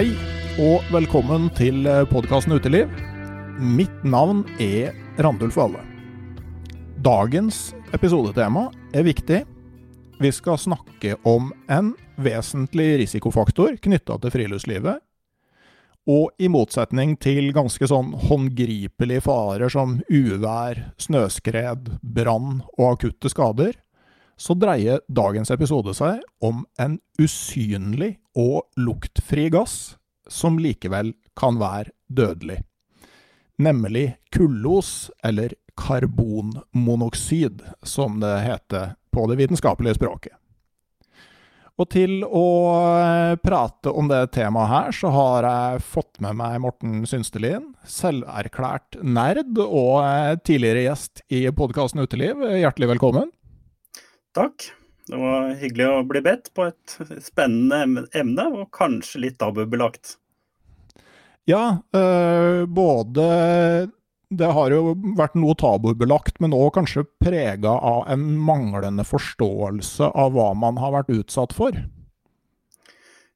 Hei og velkommen til podkasten Uteliv. Mitt navn er Randulf Valle. Dagens episodetema er viktig. Vi skal snakke om en vesentlig risikofaktor knytta til friluftslivet. Og i motsetning til ganske sånn håndgripelige farer som uvær, snøskred, brann og akutte skader, så dreier dagens episode seg om en usynlig og luktfri gass som likevel kan være dødelig. Nemlig kullos, eller karbonmonoksid, som det heter på det vitenskapelige språket. Og til å prate om det temaet her, så har jeg fått med meg Morten Synstelin, selverklært nerd og tidligere gjest i podkasten Uteliv. Hjertelig velkommen. Takk. Det var hyggelig å bli bedt på et spennende emne, og kanskje litt tabubelagt. Ja, øh, både Det har jo vært noe tabubelagt, men òg kanskje prega av en manglende forståelse av hva man har vært utsatt for.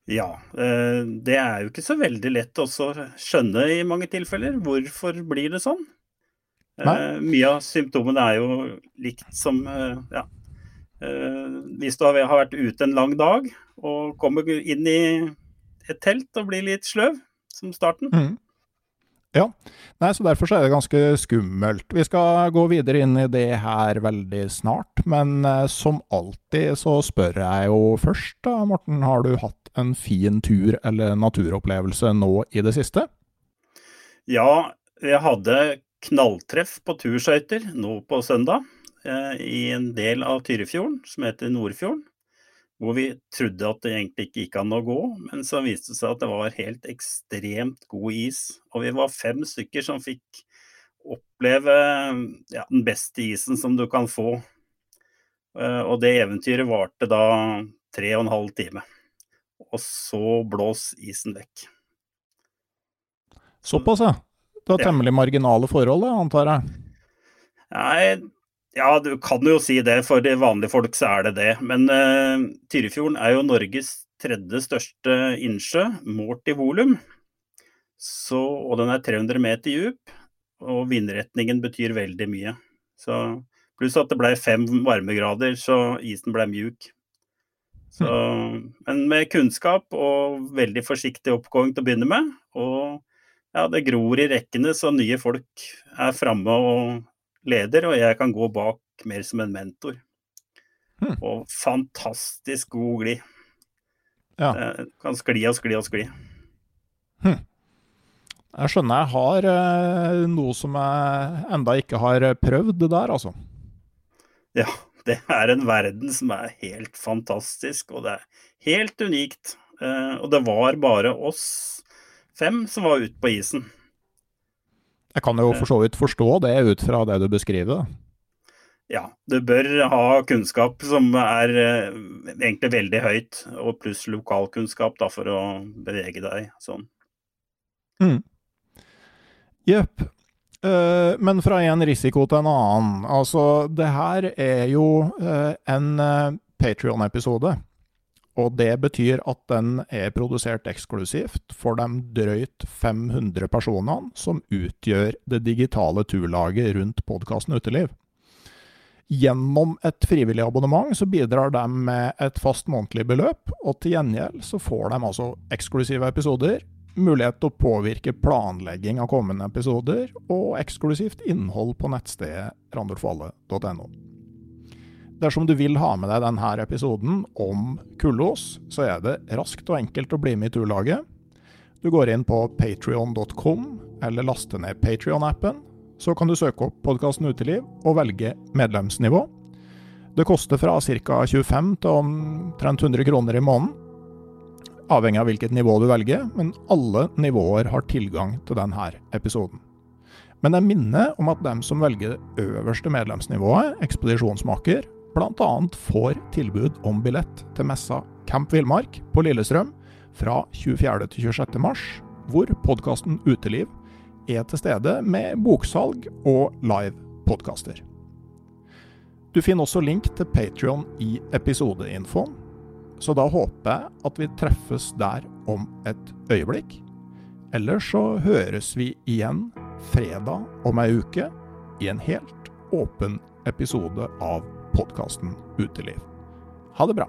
Ja, øh, det er jo ikke så veldig lett å skjønne i mange tilfeller. Hvorfor blir det sånn? Uh, mye av symptomene er jo likt som uh, ja, hvis du har vært ute en lang dag og kommer inn i et telt og blir litt sløv, som starten. Mm. Ja, Nei, så derfor så er det ganske skummelt. Vi skal gå videre inn i det her veldig snart, men eh, som alltid så spør jeg jo først, da, Morten, har du hatt en fin tur eller naturopplevelse nå i det siste? Ja, jeg hadde knalltreff på turskøyter nå på søndag. Eh, i en del av Tyrifjorden som heter Nordfjorden. Hvor vi trodde at det egentlig ikke gikk an å gå, men så viste det seg at det var helt ekstremt god is. Og vi var fem stykker som fikk oppleve ja, den beste isen som du kan få. Eh, og det eventyret varte da tre og en halv time. Og så blås isen vekk. Såpass, ja. Det var temmelig marginale forhold, antar jeg? Nei, ja, du kan jo si det. For de vanlige folk så er det det. Men uh, Tyrifjorden er jo Norges tredje største innsjø målt i volum. Og den er 300 meter dyp, og vindretningen betyr veldig mye. Så, pluss at det ble fem varmegrader, så isen ble mjuk. Så, men med kunnskap og veldig forsiktig oppgåing til å begynne med, og ja, det gror i rekkene så nye folk er framme og leder, og jeg kan gå bak mer som en mentor. Hmm. Og fantastisk god glid. Ja. Kan skli og skli og skli. Hmm. Jeg skjønner jeg har eh, noe som jeg enda ikke har prøvd det der, altså. Ja, det er en verden som er helt fantastisk, og det er helt unikt. Eh, og det var bare oss fem som var ute på isen. Jeg kan jo for så vidt forstå det ut fra det du beskriver. Ja, du bør ha kunnskap som er eh, egentlig veldig høyt, og pluss lokalkunnskap da, for å bevege deg sånn. Mm. Uh, men fra en risiko til en annen. Altså, det her er jo uh, en uh, Patrion-episode. Og det betyr at den er produsert eksklusivt for de drøyt 500 personene som utgjør det digitale turlaget rundt podkasten Uteliv. Gjennom et frivillig abonnement så bidrar de med et fast månedlig beløp, og til gjengjeld så får de altså eksklusive episoder, mulighet til å påvirke planlegging av kommende episoder, og eksklusivt innhold på nettstedet randulfalle.no. Dersom du vil ha med deg denne episoden om kullås, så er det raskt og enkelt å bli med i turlaget. Du går inn på patrion.com, eller laster ned Patrion-appen. Så kan du søke opp podkasten Uteliv og velge medlemsnivå. Det koster fra ca. 25 til omtrent 100 kroner i måneden. Avhengig av hvilket nivå du velger, men alle nivåer har tilgang til denne episoden. Men jeg minner om at dem som velger det øverste medlemsnivået, ekspedisjonsmaker, bl.a. får tilbud om billett til messa Camp Villmark på Lillestrøm fra 24. til 26. mars, hvor podkasten Uteliv er til stede med boksalg og live podkaster. Du finner også link til Patrion i episodeinfoen. Så da håper jeg at vi treffes der om et øyeblikk. Ellers så høres vi igjen fredag om ei uke i en helt åpen episode av podkasten Uteliv. Ha det bra.